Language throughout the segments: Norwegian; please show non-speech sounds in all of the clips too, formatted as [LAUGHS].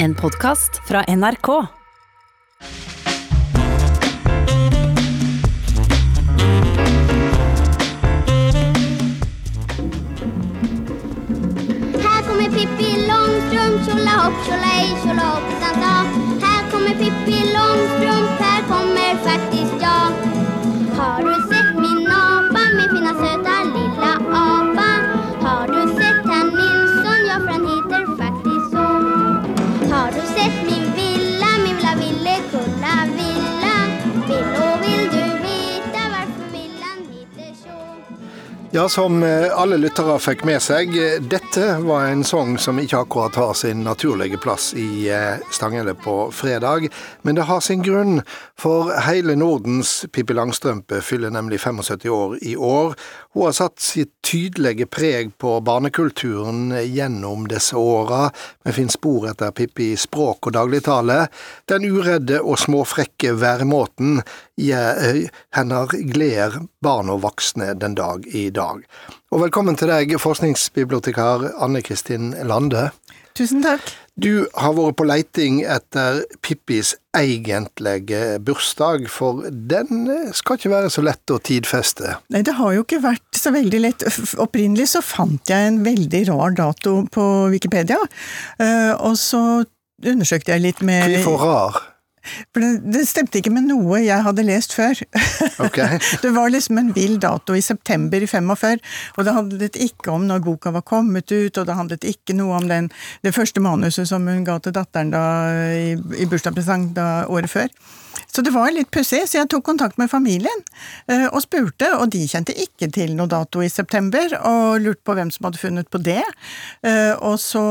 En podkast fra NRK. Ja, som eh, alle lyttere fikk med seg, eh, dette var en sang som ikke akkurat har sin naturlige plass i Stangele Stanghelle på fredag, men det har sin grunn, for hele Nordens Pippi Langstrømpe fyller nemlig 75 år i år. Hun har satt sitt tydelige preg på barnekulturen gjennom disse åra. Vi finner spor etter Pippi i språk og dagligtale. Den uredde og småfrekke væremåten eh, gleder barn og voksne den dag i dag. Og velkommen til deg, forskningsbibliotekar Anne Kristin Lande. Tusen takk. Du har vært på leiting etter Pippis egentlige bursdag, for den eh, skal ikke være så lett å tidfeste. Nei, det har jo ikke vært så veldig lett. Opprinnelig så fant jeg en veldig rar dato på Wikipedia, eh, og så undersøkte jeg litt med Hvorfor rar? For det, det stemte ikke med noe jeg hadde lest før. Okay. [LAUGHS] det var liksom en vill dato i september i 45, og det handlet ikke om når boka var kommet ut, og det handlet ikke noe om den, det første manuset som hun ga til datteren da, i, i bursdagspresang året før. Så det var litt pussig, så jeg tok kontakt med familien eh, og spurte, og de kjente ikke til noe dato i september, og lurte på hvem som hadde funnet på det. Eh, Og så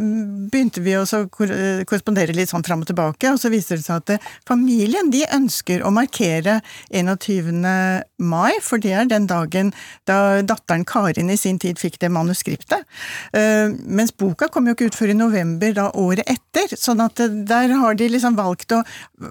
mm, begynte vi å eh, korrespondere litt sånn fram og tilbake, og så viste det seg at familien de ønsker å markere 21. mai, for det er den dagen da datteren Karin i sin tid fikk det manuskriptet. Mens boka kom jo ikke ut før i november da året etter, sånn at der har de liksom valgt å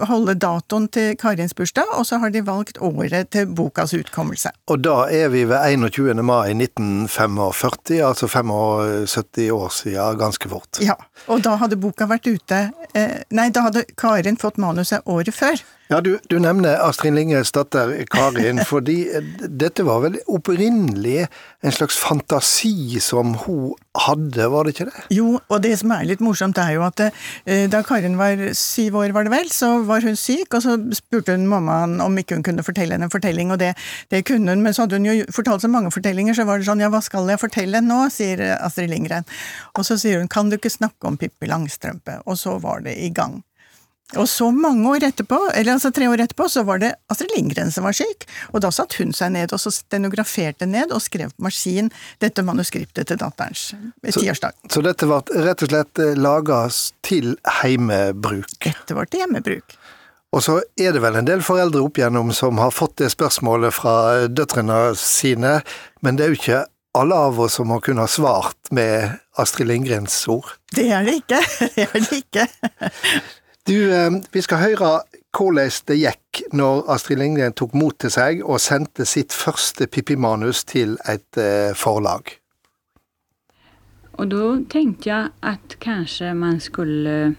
holde datoen til Karins bursdag, og så har de valgt året til bokas utkommelse. Og da er vi ved 21. mai 1945, altså 75 år siden, ganske fort. Ja, og da hadde boka vært ute eh, Nei, da hadde Karin fått manuset året før. Ja, du, du nevner Astrid Lindgrens datter Karin, [LAUGHS] fordi eh, dette var vel opprinnelig en slags fantasi som hun hadde, var det ikke det? Jo, og det som er litt morsomt er jo at eh, da Karin var syv år, var det vel, så var hun syk, og så spurte hun mammaen om ikke hun kunne fortelle henne en fortelling, og det, det kunne hun, men så hadde hun jo fortalt så mange fortellinger, så var det sånn ja, hva skal jeg fortelle nå, sier Astrid Lindgren. Og så sier hun kan du ikke snakke om Pippi Langstrømpe, og så var det i gang. Og så mange år etterpå, eller altså tre år etterpå, så var det Astrid Lindgren som var syk, og da satte hun seg ned og så stenograferte ned og skrev på maskin dette manuskriptet til datterens tiårsdag. Så dette var rett og slett laga til heimebruk. Dette var til hjemmebruk. Og så er det vel en del foreldre opp igjennom som har fått det spørsmålet fra døtrene sine, men det er jo ikke alle av oss som har kunnet svart med Astrid Lindgrens ord. Det er det ikke. [LAUGHS] Det er det ikke. Du, eh, vi skal høre hvordan det gikk når Astrid Lindgren tok mot til seg og sendte sitt første Pippi-manus til et eh, forlag. Og da tenkte jeg at kanskje man skulle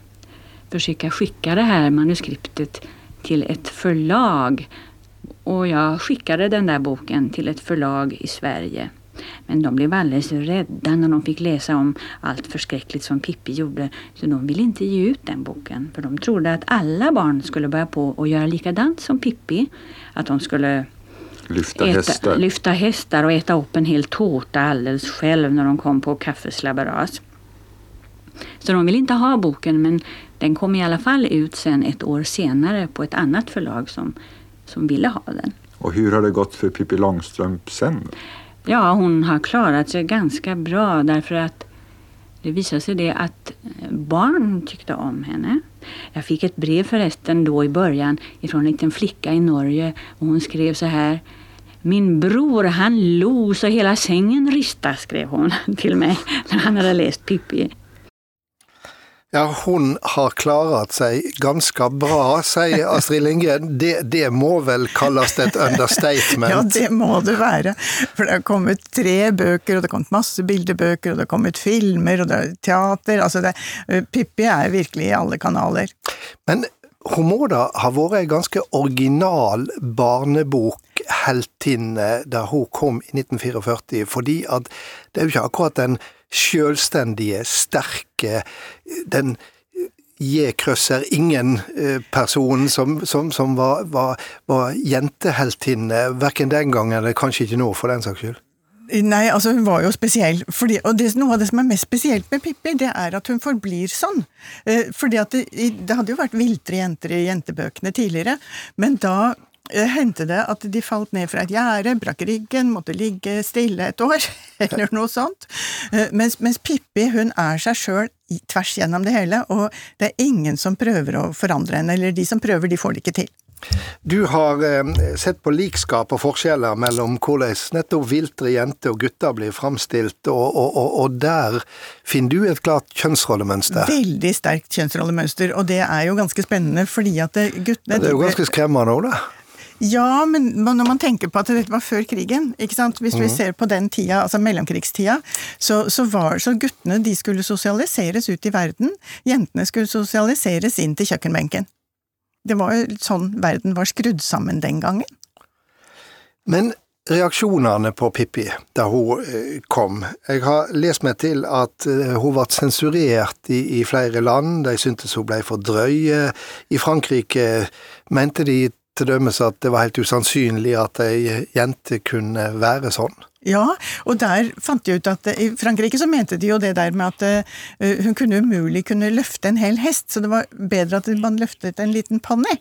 försöka skicka det här manuskriptet till ett förlag. Och jag skickade den där boken till ett förlag i Sverige. Men de blev alldeles rädda när de fick läsa om allt förskräckligt som Pippi gjorde. Så de ville inte ge ut den boken. För de trodde att alla barn skulle börja på att göra likadant som Pippi. Att de skulle Lyfta äta, hästar. lyfta hästar och äta upp en hel tårta alldeles själv när de kom på kaffeslabberas. Så de ville inte ha boken men den kom i alla fall ut sen ett år senare på ett annat förlag som, som ville ha den. Och hur har det gått för Pippi Långstrump sen? Ja, hon har klarat sig ganska bra därför att det visade sig det att eh, barn tyckte om henne. Jag fick ett brev förresten då i början ifrån en liten flicka i Norge och hon skrev så här Min bror han lo så hela sängen rista, skrev hon [LAUGHS] till mig när han hade läst Pippi. Ja, hun har klaret seg ganske bra, sier Astrid Lindgren. Det, det må vel kalles et understatement? [LAUGHS] Ja, det må det være. For det har kommet tre bøker, og det har kommet masse bildebøker, og det har kommet filmer, og det er teater. Altså, det, Pippi er virkelig i alle kanaler. Men hun må da ha vært ei ganske original barnebokheltinne da hun kom i 1944, fordi at det er jo ikke akkurat den sjølstendige, sterke, den J-krøsser ingen-personen som, som, som var, var, var jenteheltinne, verken den gangen eller kanskje ikke nå, for den saks skyld. Nei, altså hun var jo spesiell. Fordi, og det, noe av det som er mest spesielt med Pippi, det er at hun forblir sånn. Eh, fordi at det, det hadde jo vært viltre jenter i jentebøkene tidligere, men da Eh, hendte det at de falt ned fra et gjerde, brakk ryggen, måtte ligge stille et år, [LAUGHS] eller noe sånt. Eh, mens, mens Pippi hun er seg sjøl tvers gjennom det hele, og det er ingen som prøver å forandre henne, eller de som prøver, de får det ikke til. Du har eh, sett på likskap og forskjeller mellom hvordan nettopp viltre jenter og gutter blir framstilt, og, og, og, og, der finner du et klart kjønnsrollemønster? Veldig sterkt kjønnsrollemønster, og det er jo ganske spennende, fordi at guttene Det er jo ganske skremmende òg, da. Ja, men når man tenker på at dette var før krigen, ikke sant? hvis vi mhm. ser på den tida, altså mellomkrigstida, så, så var så guttene de skulle sosialiseres ut i verden, jentene skulle sosialiseres inn til kjøkkenbenken. Det var jo sånn verden var skrudd sammen den gangen. Men reaksjonene på Pippi da hun eh, kom. Jeg har lest meg til at eh, hun ble sensurert i, i flere land. De syntes hun ble for drøy. I Frankrike mente de til dømes at det var helt usannsynlig at ei jente kunne være sånn. Ja, og der fant de ut at i Frankrike så mente de jo det der med at uh, hun kunne umulig kunne løfte en hel hest, så det var bedre at man løftet en liten ponni.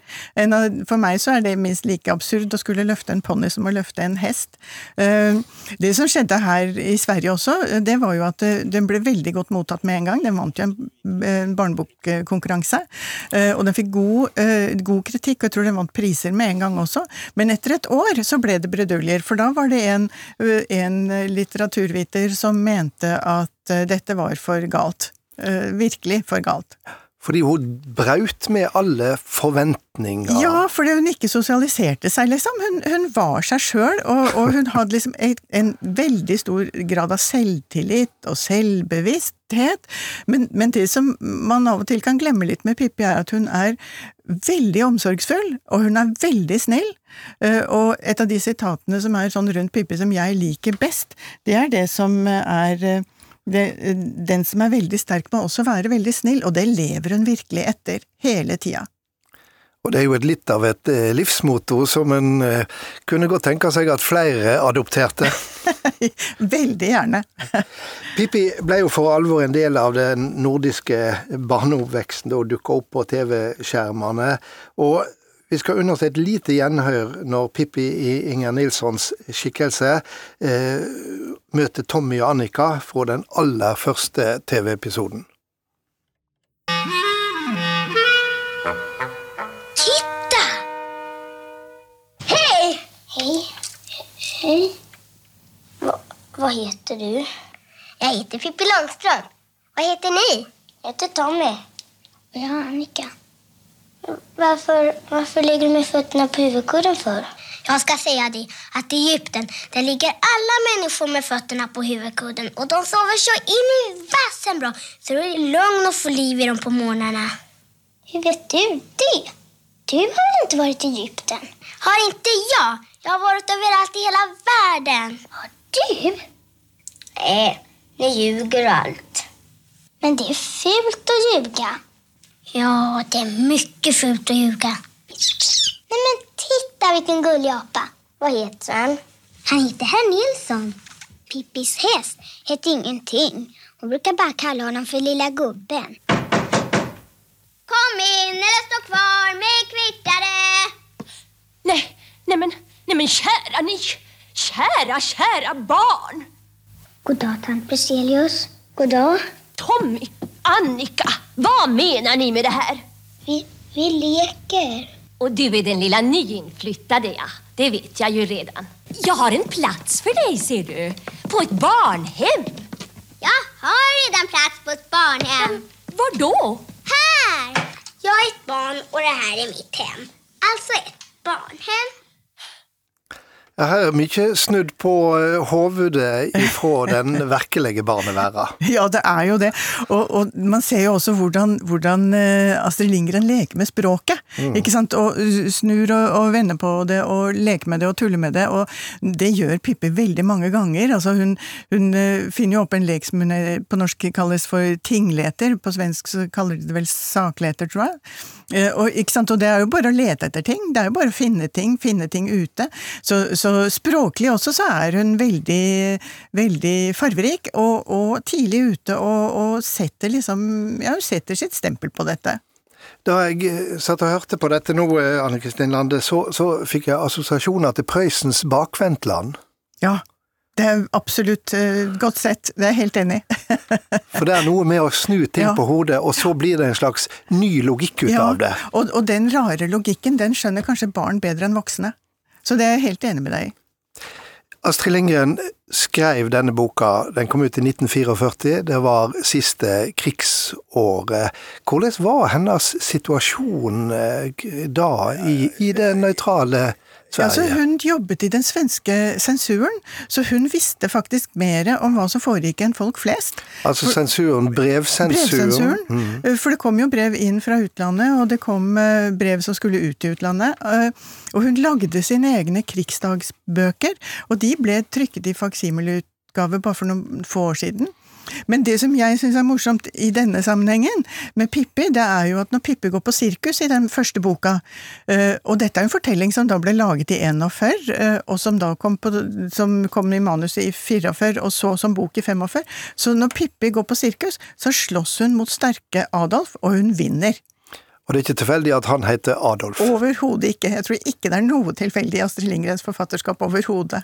For meg så er det minst like absurd å skulle løfte en ponni som å løfte en hest. Det som skjedde her i Sverige også, det var jo at den ble veldig godt mottatt med en gang. Den vant jo en barnebokkonkurranse, og den fikk god, god kritikk, og jeg tror den vant priser med en gang også. Men etter et år så ble det bruduljer, for da var det en en litteraturviter som mente at eh, dette var for galt. Eh, virkelig for galt. Fordi hun braut med alle forventninger? Ja, fordi hun ikke sosialiserte seg, liksom. Hun, hun var seg sjøl, og, og, hun hadde liksom en veldig stor grad av selvtillit og selvbevissthet. Men, men, det som man av og til kan glemme litt med Pippi, er at hun er veldig omsorgsfull, og hun er veldig snill. Eh, og et av de sitatene som er sånn rundt Pippi som jeg liker best, det er det som er eh, det, Den som er veldig sterk, må også være veldig snill, og det lever hun virkelig etter hele tida. Og det er jo et litt av et eh, livsmotto som en kunne godt tenke seg at flere adopterte. [LAUGHS] Veldig gjerne. [LAUGHS] Pippi ble jo for alvor en del av den nordiske barneoppveksten og dukka opp på TV-skjermene. Og vi skal unne oss et lite gjenhør når Pippi i Inger Nilssons skikkelse eh, møter Tommy og Annika fra den aller første TV-episoden. Titta! Hei! Hei. Hei. Hva, hva heter du? Jeg heter Pippi Langstrøm. Hva heter ni? Jeg heter Tommy. Og jeg er Annika. Varför, varför ligger du med fötterna på huvudkudden för? Jag ska säga det, att i Egypten där ligger alla människor med fötterna på huvudkudden och de sover så in i vassen bra så det är lugn och få liv i dem på morgnarna. Hur vet du det? Du har väl inte varit i Egypten? Har inte jag? Jag har varit överallt i hela världen. Har du? Nej, ni ljuger allt. Men det är fult att ljuga. Ja, det är mycket fult att ljuga. Nej men titta vilken gullig apa. Vad heter han? Han heter Herr Nilsson. Pippis häst heter ingenting. Hon brukar bara kalla honom för lilla gubben. Kom in eller stå kvar med kvittare. Nej, nej men, nej men kära ni. Kära, kära barn. God dag, tant Bruzelius. God dag. Tommy, Annika, vad menar ni med det här? Vi, vi leker. Och du är den lilla nyinflyttade, ja. Det vet jag ju redan. Jag har en plats för dig, ser du. På ett barnhem. Jag har redan plats på ett barnhem. Men Var då? Här! Jag är ett barn och det här är mitt hem. Alltså ett barnhem. Her er mye snudd på eh, hovedet ifra [LAUGHS] den virkelige barneverden. Ja, det er jo det. Og, og man ser jo også hvordan, hvordan eh, Astrid Lindgren leker med språket. ikke sant? Og uh, snur og, og vender på det og leker med det og tuller med det. Og det gjør Pippi veldig mange ganger. Altså hun, hun eh, finner jo opp en lek som hun eh, på norsk kalles for tingleter. På svensk så kaller de det vel sakleter, tror jeg. Eh, Og, og det er jo bare å lete etter ting. Det er jo bare å finne ting, finne ting ute. Så, så språklig også så er hun veldig, veldig farverik, og, og tidlig ute, og, og setter liksom Ja, hun setter sitt stempel på dette. Da jeg eh, satt og hørte på dette nå, eh, Anne Kristin Lande, så, så fikk jeg assosiasjoner til Prøysens bakvendtland. Ja, det er absolutt uh, godt sett. Det er jeg helt enig i. [LAUGHS] For det er noe med å snu ting Ja. på hodet, og så blir det en slags ny logikk ut Ja, av det. og, og den rare logikken, den skjønner kanskje barn bedre enn voksne. Så det er jeg helt enig med deg i. Astrid Lindgren skrev denne boka, den kom ut i 1944, det var siste krigsåret. Hvordan var hennes situasjon eh, da, i, i det nøytrale Ja, så hun jobbet i den svenske sensuren, så hun visste faktisk mer om hva som foregikk enn folk flest. Altså sensuren, brevsensuren. Brevsensuren. Mm. For det kom jo brev inn fra utlandet, og det kom eh, brev som skulle ut i utlandet. eh, Og hun lagde sine egne krigsdagsbøker, og de ble trykket i faksimileutgave bare for noen få år siden. Men det som jeg syns er morsomt i denne sammenhengen, med Pippi, det er jo at når Pippi går på sirkus i den første boka, eh, og dette er en fortelling som da ble laget i 41, eh, og som da kom, på, som kom i manuset i 44, og så som bok i 45, så når Pippi går på sirkus, så slåss hun mot sterke Adolf, og hun vinner. Og det er ikke tilfeldig at han heter Adolf. Overhodet ikke. Jeg tror ikke det er noe tilfeldig i Astrid Lindgrens forfatterskap overhodet.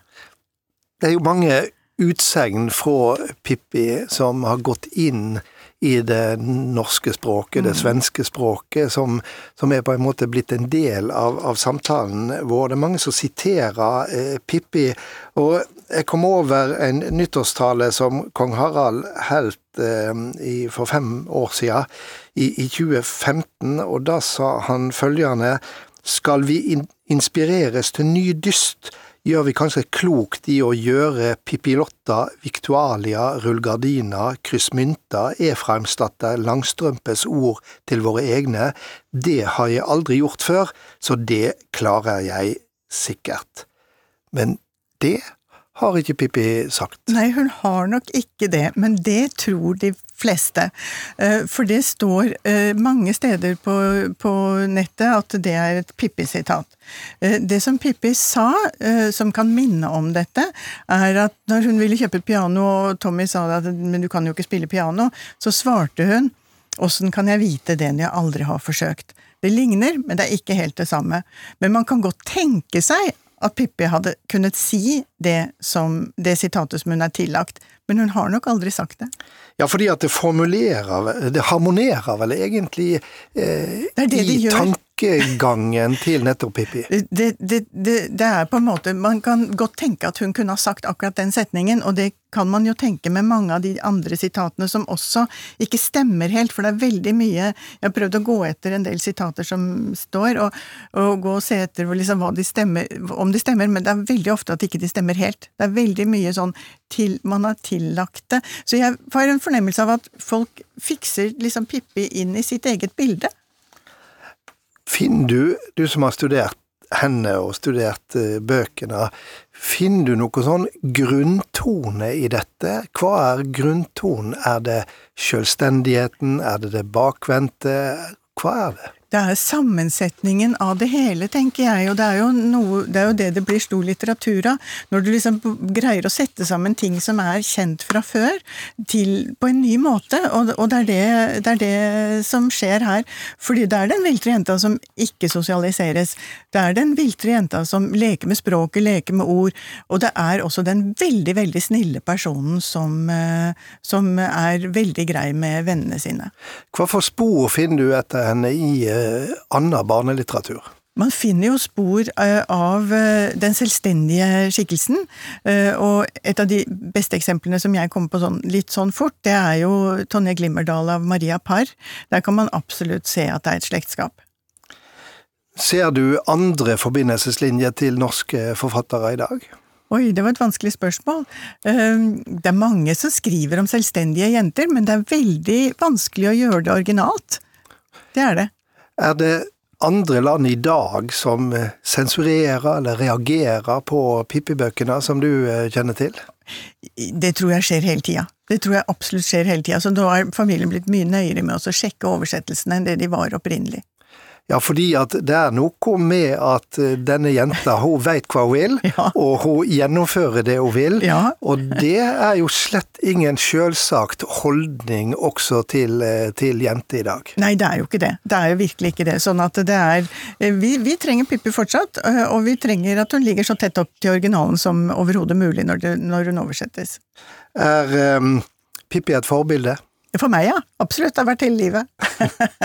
Det er jo mange utsegn fra Pippi som har gått inn i det norske språket, det svenske språket, som, som er på en måte blitt en del av, av samtalen vår. Det er mange som siterer eh, Pippi. Og jeg kom over en nyttårstale som kong Harald holdt eh, i, for fem år siden, i, i 2015, og da sa han følgende Skal vi in inspireres til ny dyst, gjør vi kanskje klokt i å gjøre Pippilotta, Victualia, Rullgardina, Kryssmynta, Efraimsdatter, Langstrømpes ord til våre egne. Det har jeg aldri gjort før, så det klarer jeg sikkert. Men det har ikke Pippi sagt. Nei, hun har nok ikke det, men det tror de fleste. Eh, For det står eh, mange steder på, på nettet at det er et Pippi-sitat. Eh, Det som Pippi sa, som kan minne om dette, er at når hun ville kjøpe et piano, og Tommy sa at men du kan jo ikke spille piano, så svarte hun åssen kan jeg vite det når jeg aldri har forsøkt? Det ligner, men det er ikke helt det samme. Men man kan godt tenke seg at Pippi hadde kunnet si det som det sitatet som hun er tillagt, men hun har nok aldri sagt det. Ja, fordi at det formulerer Det harmonerer vel egentlig eh, Det det i de gjør. Tankegangen til nettopp Pippi. Det, det, det, det er på en måte Man kan godt tenke at hun kunne ha sagt akkurat den setningen, og det kan man jo tenke med mange av de andre sitatene som også ikke stemmer helt, for det er veldig mye Jeg har prøvd å gå etter en del sitater som står, og, og gå og se etter liksom hva de stemmer, om de stemmer, men det er veldig ofte at ikke de stemmer helt. Det er veldig mye sånn til man har tillagt det. Så jeg får en fornemmelse av at folk fikser liksom Pippi inn i sitt eget bilde. Finner du, du som har studert henne og studert eh, bøkene, finner du noe sånn grunntone i dette? Hva er grunntonen? Er det selvstendigheten? Er det det bakvendte? Hva er det? Det er sammensetningen av det hele, tenker jeg, og det er noe, det, er jo det det blir stor litteratur av. Når du liksom greier å sette sammen ting som er kjent fra før, til, på en ny måte, og, og det, er det, det er det som skjer her. Fordi det er den viltre jenta som ikke sosialiseres. Det er den viltre jenta som leker med språket, leker med ord, og det er også den veldig, veldig snille personen som, eh, som er veldig grei med vennene sine. Hva for spor finner du etter henne i eh, annen barnelitteratur? Man finner jo spor eh, av eh, den selvstendige skikkelsen, eh, og et av de beste eksemplene som jeg kommer på sånn, litt sånn fort, det er jo Tonje Glimmerdal av Maria Parr. Der kan man absolutt se at det er et slektskap. Ser du andre forbindelseslinjer til norske forfattere i dag? Oi, det var et vanskelig spørsmål. Det er mange som skriver om selvstendige jenter, men det er veldig vanskelig å gjøre det originalt. Det er det. Er det andre land i dag som eh, sensurerer eller reagerer på Pippi-bøkene som du eh, kjenner til? Det tror jeg skjer hele tida. Det tror jeg absolutt skjer hele tida. Så nå har familien blitt mye nøyere med å sjekke oversettelsene enn det de var opprinnelig. Ja, fordi at det er noe med at eh, denne jenta hun veit hva hun vil, [LAUGHS] ja. og hun gjennomfører det hun vil. Ja. Og det er jo slett ingen sjølsagt holdning også til, eh, til jenter i dag. Nei, det er jo ikke det. Det er jo virkelig ikke det. Sånn at det er eh, Vi, vi trenger Pippi fortsatt, og vi trenger at hun ligger så tett opp til originalen som overhodet mulig når, det, når hun oversettes. Er um, Pippi et forbilde? For meg, ja. Absolutt. Det har vært hele livet.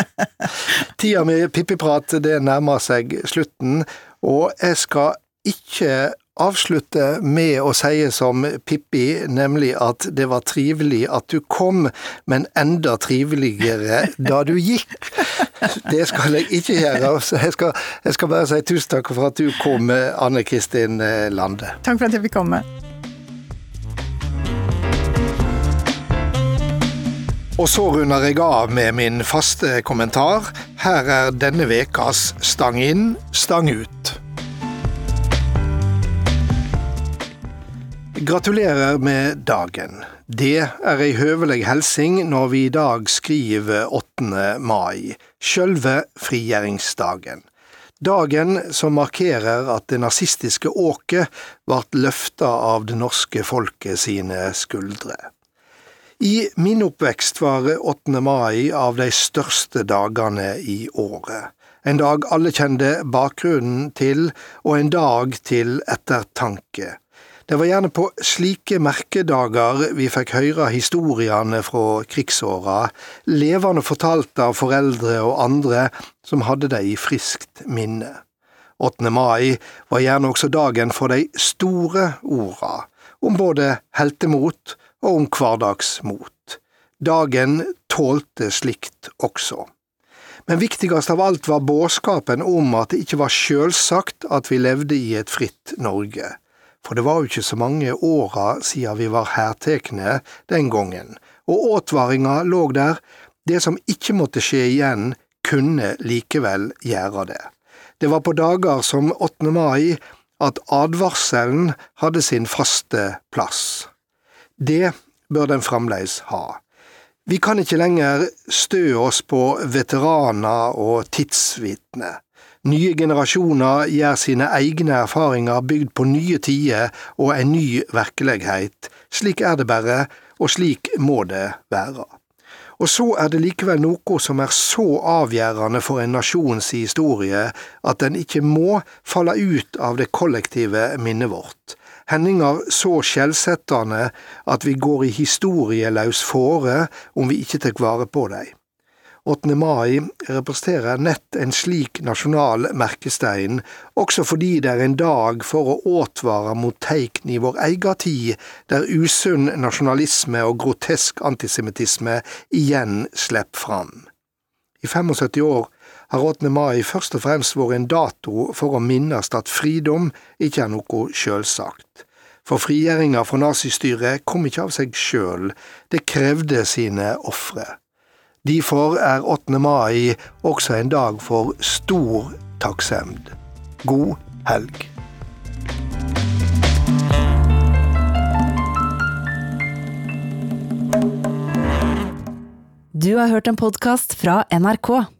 [LAUGHS] Tida med Pippiprat det nærmer seg slutten, og jeg skal ikke avslutte med å si som Pippi, nemlig at det var trivelig at du kom, men enda triveligere da du gikk. [LAUGHS] Det skal jeg ikke gjøre. Jeg skal, jeg skal bare si tusen takk for at du kom, Anne Kristin Lande. Takk for at jeg fikk komme. Og så runder jeg av med min faste kommentar. Her er denne ukas Stang inn, stang ut. Gratulerer med dagen. Det er ei høvelig helsing når vi i dag skriver 8. mai, sjølve frigjøringsdagen. Dagen som markerer at det nazistiske åket vart løfta av det norske folket sine skuldre. I min oppvekst var 8. mai av de største dagene i året. En dag alle kjente bakgrunnen til, og en dag til ettertanke. Det var gjerne på slike merkedager vi fikk høre historiene fra krigsåra, levende fortalt av foreldre og andre som hadde det i friskt minne. 8. mai var gjerne også dagen for de store orda, om både heltemot og om hverdagsmot. Dagen tålte slikt også. Men viktigst av alt var budskapen om at det ikke var sjølsagt at vi levde i et fritt Norge. For det var jo ikke så mange åra siden vi var hertekne den gangen, og åtvaringa lå der, det som ikke måtte skje igjen, kunne likevel gjøre det. Det var på dager som 8. mai at advarselen hadde sin faste plass. Det bør den fremdeles ha. Vi kan ikke lenger stø oss på veteraner og tidsvitner. Nye generasjoner gjør sine egne erfaringer bygd på nye tider og en ny virkelighet. Slik er det bare, og slik må det være. Og så er det likevel noe som er så avgjørende for en nasjons historie at den ikke må falle ut av det kollektive minnet vårt hendingar så skjellsettende at vi går i historieløs fore om vi ikke tar vare på dem. 8. mai representerer nett en slik nasjonal merkestein, også fordi det er en dag for å åtvare mot teikn i vår egen tid, der usunn nasjonalisme og grotesk antisemittisme igjen slipper fram. I 75 år har 8. mai først og fremst vært en dato for å minnes at fridom ikke er noe sjølsagt. For frigjøringa fra nazistyret kom ikke av seg sjøl, det krevde sine ofre. Derfor er 8. mai også en dag for stor takksemd. God helg. Du har hørt en podkast fra NRK.